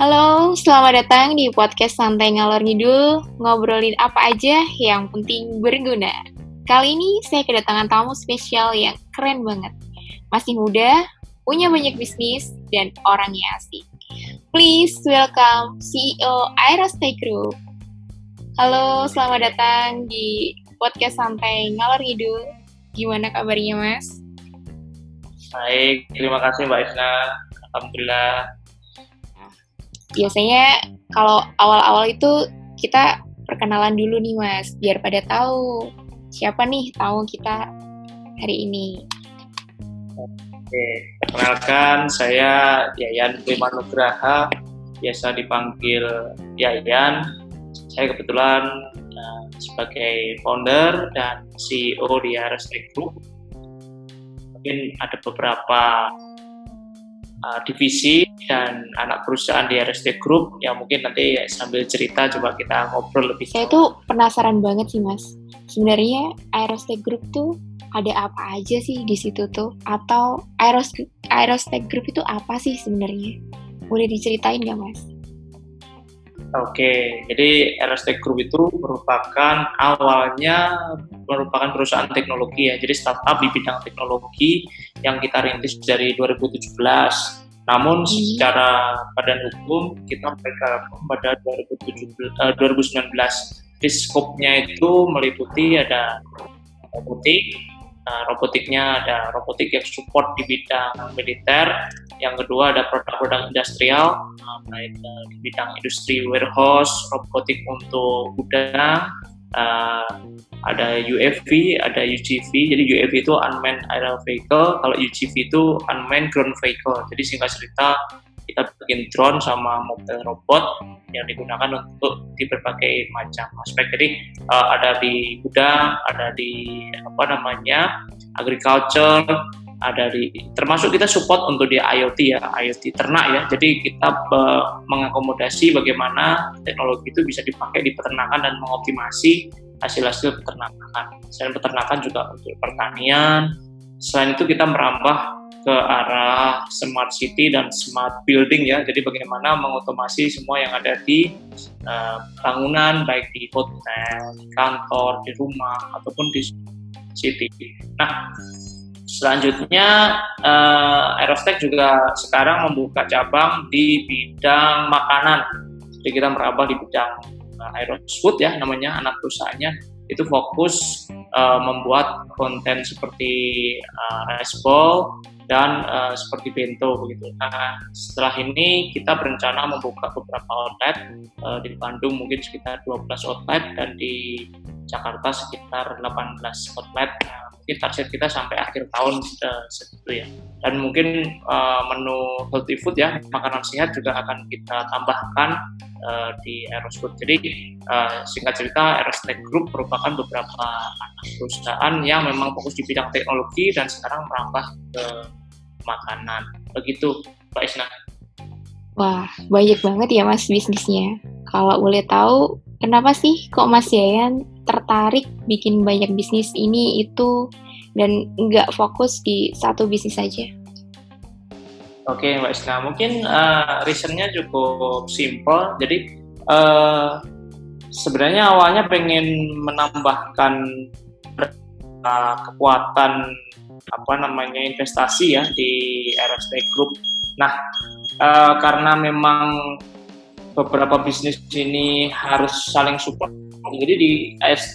Halo, selamat datang di podcast Santai Ngalor Ngidul, ngobrolin apa aja yang penting berguna. Kali ini saya kedatangan tamu spesial yang keren banget. Masih muda, punya banyak bisnis, dan orangnya asik. Please welcome CEO Aerostay Group. Halo, selamat datang di podcast Santai Ngalor Ngidul. Gimana kabarnya, Mas? Baik, terima kasih Mbak Isna. Alhamdulillah biasanya kalau awal-awal itu kita perkenalan dulu nih mas, biar pada tahu siapa nih tahu kita hari ini. Oke, perkenalkan saya Yayan Prima Nugraha, biasa dipanggil Yayan. Saya kebetulan uh, sebagai founder dan CEO di RST Group. Mungkin ada beberapa uh, divisi dan anak perusahaan di RST Group yang mungkin nanti sambil cerita coba kita ngobrol lebih. Saya tuh penasaran banget sih mas. Sebenarnya RST Group tuh ada apa aja sih di situ tuh? Atau RST Group itu apa sih sebenarnya? Boleh diceritain nggak mas? Oke, jadi RST Group itu merupakan awalnya merupakan perusahaan teknologi ya, jadi startup di bidang teknologi yang kita rintis dari 2017. Namun hmm. secara badan hukum kita bergabung pada 2017, uh, 2019. Jadi skopnya itu meliputi ada robotik, Nah, robotiknya ada robotik yang support di bidang militer, yang kedua ada produk-produk industrial, nah, baik uh, di bidang industri warehouse, robotik untuk gudang, uh, ada UFV, ada UGV. Jadi UFV itu unmanned aerial vehicle, kalau UGV itu unmanned ground vehicle. Jadi singkat cerita kita bikin drone sama mobil robot yang digunakan untuk di berbagai macam aspek. Jadi uh, ada di gudang, ada di apa namanya agriculture, ada di termasuk kita support untuk di IoT ya, IoT ternak ya. Jadi kita uh, mengakomodasi bagaimana teknologi itu bisa dipakai di peternakan dan mengoptimasi hasil-hasil peternakan. Selain peternakan juga untuk pertanian. Selain itu kita merambah ke arah smart city dan smart building ya. Jadi bagaimana mengotomasi semua yang ada di uh, bangunan baik di hotel, di kantor, di rumah ataupun di city. Nah, selanjutnya uh, Aerostek juga sekarang membuka cabang di bidang makanan. Jadi kita merambah di bidang uh, Aerosfood ya namanya anak perusahaannya itu fokus uh, membuat konten seperti uh, dan uh, seperti bento begitu. Nah, setelah ini kita berencana membuka beberapa outlet uh, di Bandung mungkin sekitar 12 outlet dan di Jakarta sekitar 18 outlet. Nah, mungkin target kita sampai akhir tahun uh, segitu ya. Dan mungkin uh, menu healthy food ya, makanan sehat juga akan kita tambahkan uh, di Eros Food. Jadi uh, singkat cerita Eros Tech Group merupakan beberapa anak perusahaan yang memang fokus di bidang teknologi dan sekarang merambah ke makanan. Begitu, Mbak Isna. Wah, banyak banget ya Mas bisnisnya. Kalau boleh tahu, kenapa sih kok Mas Yayan tertarik bikin banyak bisnis ini itu dan nggak fokus di satu bisnis saja? Oke, Mbak Isna. Mungkin uh, reasonnya cukup simple. Jadi uh, sebenarnya awalnya pengen menambahkan kekuatan apa namanya investasi ya di RST Group. Nah, uh, karena memang beberapa bisnis ini harus saling support. Jadi di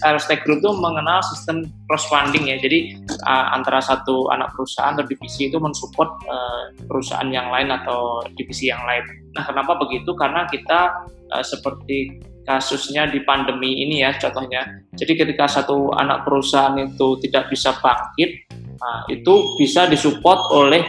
RST Group itu mengenal sistem cross funding ya. Jadi uh, antara satu anak perusahaan atau divisi itu mensupport uh, perusahaan yang lain atau divisi yang lain. Nah, kenapa begitu? Karena kita uh, seperti kasusnya di pandemi ini ya contohnya. Jadi ketika satu anak perusahaan itu tidak bisa bangkit, Nah, itu bisa disupport oleh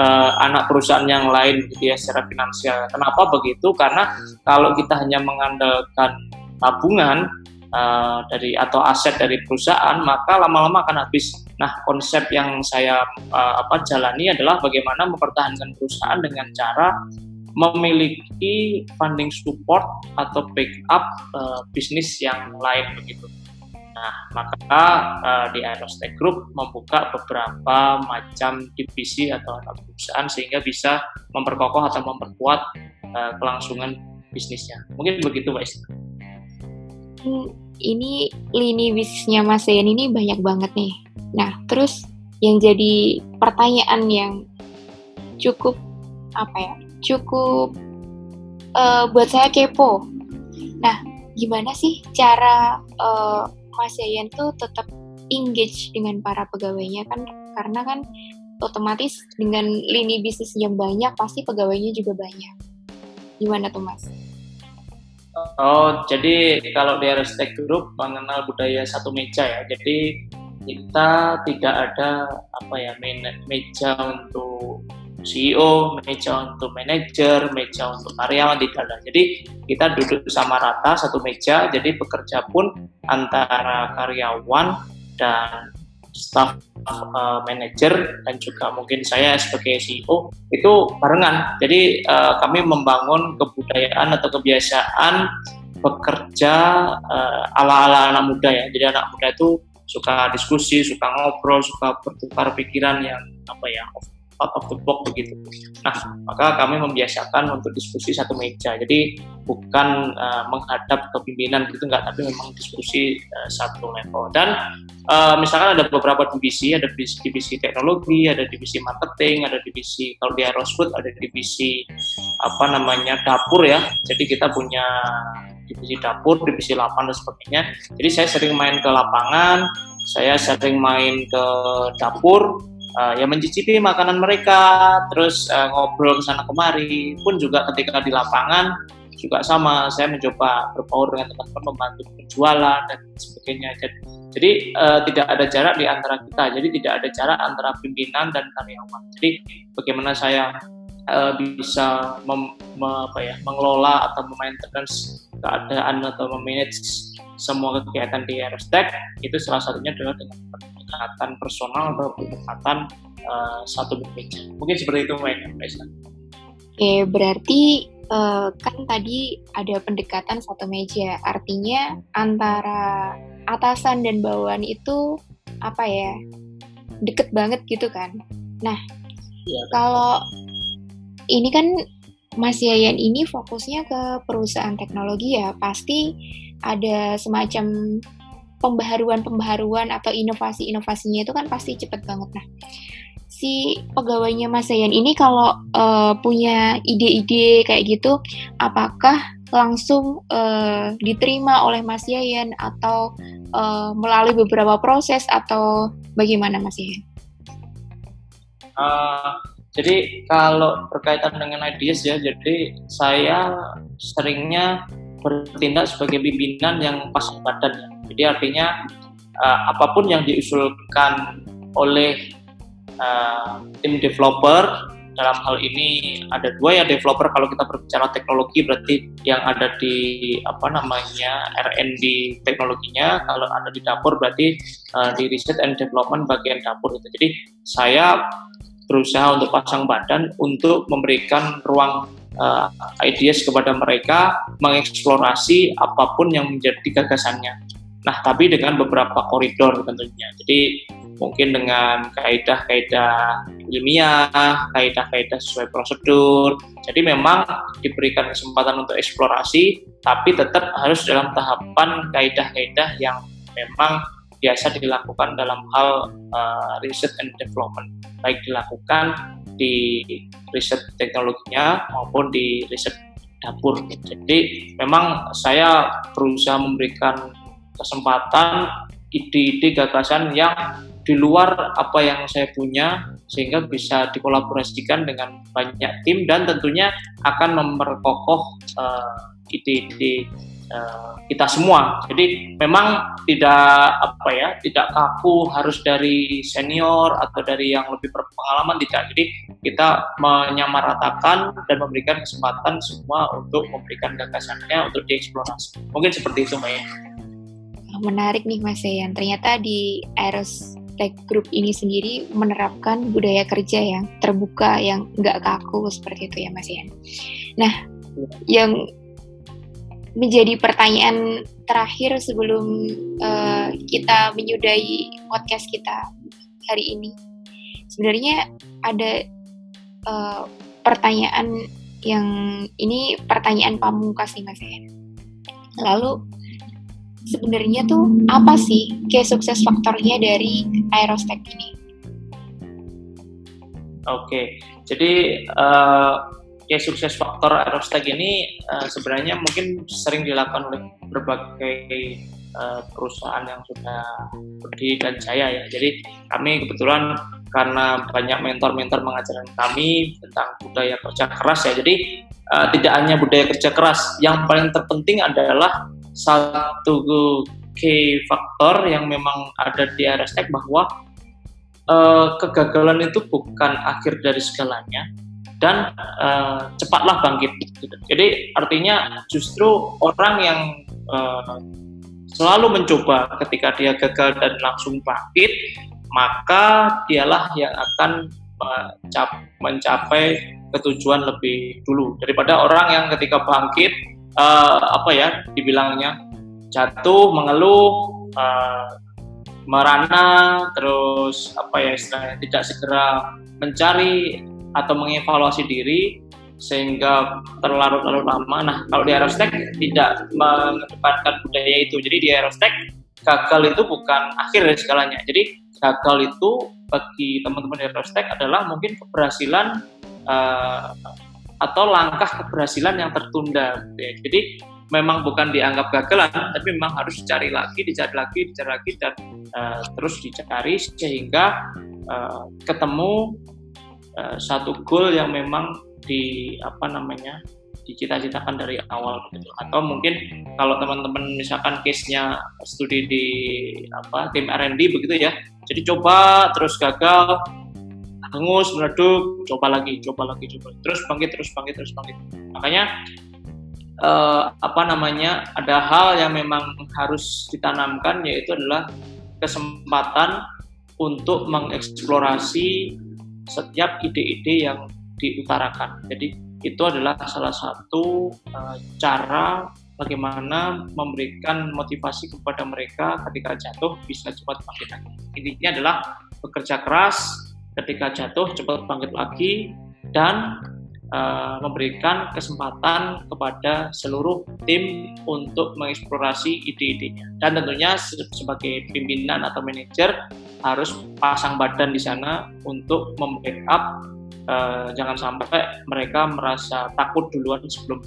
uh, anak perusahaan yang lain gitu ya secara finansial. Kenapa begitu? Karena kalau kita hanya mengandalkan tabungan uh, dari atau aset dari perusahaan, maka lama-lama akan habis. Nah, konsep yang saya uh, apa jalani adalah bagaimana mempertahankan perusahaan dengan cara memiliki funding support atau backup uh, bisnis yang lain begitu. Nah, maka uh, di Aerostech Group membuka beberapa macam divisi atau perusahaan sehingga bisa memperkokoh atau memperkuat uh, kelangsungan bisnisnya. Mungkin begitu, Mbak Ista. Hmm, ini lini bisnisnya Mas Zain ini banyak banget nih. Nah, terus yang jadi pertanyaan yang cukup apa ya? Cukup uh, buat saya kepo. Nah, gimana sih cara uh, Mas Yayan tuh tetap engage dengan para pegawainya kan karena kan otomatis dengan lini bisnis yang banyak pasti pegawainya juga banyak. Gimana tuh Mas? Oh, jadi kalau di Aerostek Group mengenal budaya satu meja ya. Jadi kita tidak ada apa ya meja untuk CEO, meja untuk manajer, meja untuk karyawan tidak ada. Jadi kita duduk sama rata satu meja. Jadi bekerja pun antara karyawan dan staff uh, manager dan juga mungkin saya sebagai CEO itu barengan. Jadi uh, kami membangun kebudayaan atau kebiasaan bekerja uh, ala-ala anak muda ya. Jadi anak muda itu suka diskusi, suka ngobrol, suka bertukar pikiran yang apa ya out of the box begitu. Nah, maka kami membiasakan untuk diskusi satu meja. Jadi bukan uh, menghadap ke pimpinan gitu enggak, tapi memang diskusi uh, satu level. Dan uh, misalkan ada beberapa divisi, ada divisi, divisi teknologi, ada divisi marketing, ada divisi kalau di Aerosfood ada divisi apa namanya dapur ya. Jadi kita punya divisi dapur, divisi lapangan dan sebagainya. Jadi saya sering main ke lapangan, saya sering main ke dapur, uh, ya mencicipi makanan mereka, terus uh, ngobrol ke sana kemari. Pun juga ketika di lapangan juga sama, saya mencoba berbaur dengan teman-teman membantu penjualan dan sebagainya. Jadi, jadi uh, tidak ada jarak di antara kita. Jadi tidak ada jarak antara pimpinan dan karyawan. Jadi bagaimana saya uh, bisa mem, me, apa ya, mengelola atau memaintenance keadaan atau memanage semua kegiatan di Aerostek itu salah satunya adalah dengan pendekatan personal atau pendekatan uh, satu bekerja. Mungkin seperti itu Mbak Mbak Oke, berarti uh, kan tadi ada pendekatan satu meja, artinya antara atasan dan bawahan itu apa ya deket banget gitu kan. Nah, ya. kalau ini kan Mas Yayan ini fokusnya ke perusahaan teknologi ya, pasti ada semacam pembaharuan-pembaharuan atau inovasi-inovasinya itu kan pasti cepet banget. Nah, si pegawainya Mas Zayan ini kalau uh, punya ide-ide kayak gitu, apakah langsung uh, diterima oleh Mas Yayan atau uh, melalui beberapa proses atau bagaimana Mas Yayan? Uh, jadi kalau berkaitan dengan ideas ya, jadi saya seringnya bertindak sebagai pimpinan yang pas badan. Jadi artinya uh, apa pun yang diusulkan oleh uh, tim developer dalam hal ini ada dua ya developer. Kalau kita berbicara teknologi berarti yang ada di apa namanya R&D teknologinya. Kalau ada di dapur berarti uh, di research and development bagian dapur itu. Jadi saya berusaha untuk pasang badan untuk memberikan ruang uh, ideas kepada mereka mengeksplorasi apa pun yang menjadi gagasannya. Nah, tapi dengan beberapa koridor tentunya. Jadi mungkin dengan kaidah-kaidah ilmiah, kaidah-kaidah sesuai prosedur. Jadi memang diberikan kesempatan untuk eksplorasi, tapi tetap harus dalam tahapan kaidah-kaidah yang memang biasa dilakukan dalam hal uh, research and development, baik dilakukan di riset teknologinya maupun di riset dapur. Jadi memang saya berusaha memberikan kesempatan ide-ide gagasan yang di luar apa yang saya punya sehingga bisa dikolaborasikan dengan banyak tim dan tentunya akan memperkokoh uh, ide-ide Eh, kita semua. Jadi memang tidak apa ya, tidak kaku harus dari senior atau dari yang lebih berpengalaman tidak. Jadi kita menyamaratakan dan memberikan kesempatan semua untuk memberikan gagasannya untuk dieksplorasi. Mungkin seperti itu, Mbak ya. Menarik nih Mas Yayan. Ternyata di Eros Tech Group ini sendiri menerapkan budaya kerja yang terbuka, yang nggak kaku seperti itu ya Mas Yayan. Nah, yang menjadi pertanyaan terakhir sebelum uh, kita menyudahi podcast kita hari ini. Sebenarnya ada uh, pertanyaan yang ini pertanyaan pamungkas nih Mas Yayan. Lalu sebenarnya tuh apa sih kayak sukses faktornya dari Aerostek ini? Oke, jadi uh, kayak sukses faktor Aerostek ini uh, sebenarnya mungkin sering dilakukan oleh berbagai uh, perusahaan yang sudah berdiri dan jaya ya. Jadi kami kebetulan karena banyak mentor-mentor mengajarkan kami tentang budaya kerja keras ya. Jadi uh, tidak hanya budaya kerja keras, yang paling terpenting adalah satu key faktor yang memang ada di Aerostek bahwa uh, kegagalan itu bukan akhir dari segalanya dan uh, cepatlah bangkit. Jadi artinya justru orang yang uh, selalu mencoba ketika dia gagal dan langsung bangkit, maka dialah yang akan mencapai ketujuan lebih dulu daripada orang yang ketika bangkit uh, apa ya dibilangnya jatuh mengeluh uh, merana terus apa ya istilahnya tidak segera mencari atau mengevaluasi diri sehingga terlarut-larut lama. Nah, kalau di Aerostek tidak mengedepankan budaya itu. Jadi di Aerostek gagal itu bukan akhir dari segalanya. Jadi gagal itu bagi teman-teman di Aerostek adalah mungkin keberhasilan uh, atau langkah keberhasilan yang tertunda. Ya. Jadi memang bukan dianggap gagalan, tapi memang harus dicari lagi, dicari lagi, dicari lagi dan uh, terus dicari sehingga uh, ketemu uh, satu goal yang memang di apa namanya dicita-citakan dari awal gitu. Atau mungkin kalau teman-teman misalkan case-nya studi di apa tim R&D begitu ya. Jadi coba terus gagal, hangus, meredup, coba lagi, coba lagi, coba terus bangkit, terus bangkit, terus bangkit. Makanya eh, apa namanya ada hal yang memang harus ditanamkan yaitu adalah kesempatan untuk mengeksplorasi setiap ide-ide yang diutarakan. Jadi itu adalah salah satu uh, cara bagaimana memberikan motivasi kepada mereka ketika jatuh bisa cepat bangkit lagi. Intinya adalah bekerja keras, ketika jatuh cepat bangkit lagi dan uh, memberikan kesempatan kepada seluruh tim untuk mengeksplorasi ide-idenya. Dan tentunya sebagai pimpinan atau manajer harus pasang badan di sana untuk membackup uh, jangan sampai mereka merasa takut duluan sebelum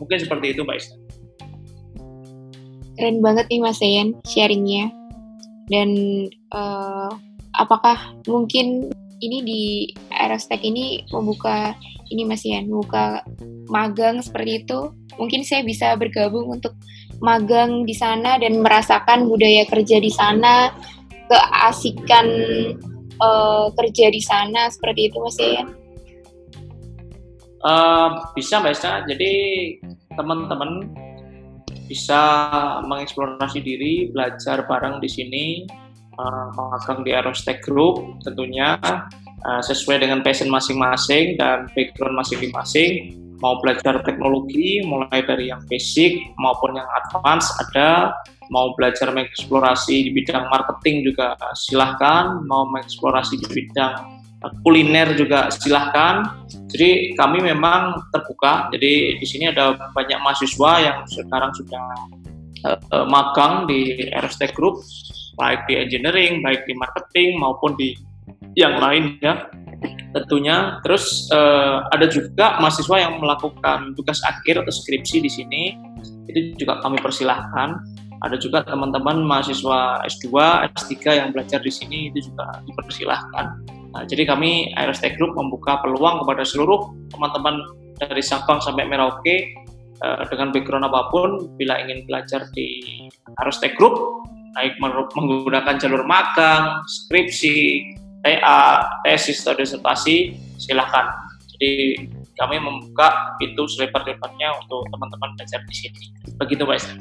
mungkin seperti itu Mbak Ista keren banget nih Mas Yen sharingnya. Dan uh, apakah mungkin ini di Aerostek ini membuka ini Mas Yen membuka magang seperti itu. Mungkin saya bisa bergabung untuk magang di sana dan merasakan budaya kerja di sana keasikan uh, kerja di sana seperti itu Mas ya? Uh, bisa Mbak Esa, jadi teman-teman bisa mengeksplorasi diri, belajar bareng di sini, uh, magang di Aerostek Group tentunya uh, sesuai dengan passion masing-masing dan background masing-masing. Mau belajar teknologi, mulai dari yang basic maupun yang advance ada, mau belajar mengeksplorasi di bidang marketing juga silahkan, mau mengeksplorasi di bidang eh, kuliner juga silahkan. Jadi kami memang terbuka. Jadi di sini ada banyak mahasiswa yang sekarang sudah uh, magang di RST Group, baik di engineering, baik di marketing maupun di yang lain ya. Tentunya, terus uh, ada juga mahasiswa yang melakukan tugas akhir atau skripsi di sini. Itu juga kami persilahkan ada juga teman-teman mahasiswa S2, S3 yang belajar di sini itu juga dipersilahkan. Nah, jadi kami Aerostek Group membuka peluang kepada seluruh teman-teman dari Sabang sampai Merauke uh, dengan background apa pun bila ingin belajar di Aerostek Group baik menggunakan jalur magang, skripsi, TA, tesis atau disertasi silahkan. Jadi kami membuka pintu selebar-lebarnya untuk teman-teman belajar di sini. Begitu Istri.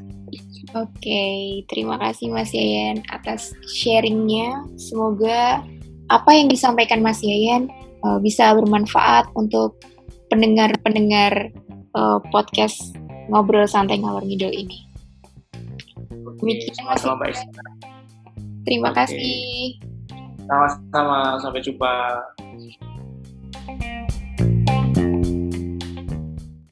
Oke, terima kasih Mas Yayan atas sharingnya. Semoga apa yang disampaikan Mas Yayan uh, bisa bermanfaat untuk pendengar-pendengar uh, podcast ngobrol santai ngalor ngidul ini. Demikian Mas. Terima Oke. kasih. Sama-sama, sampai jumpa.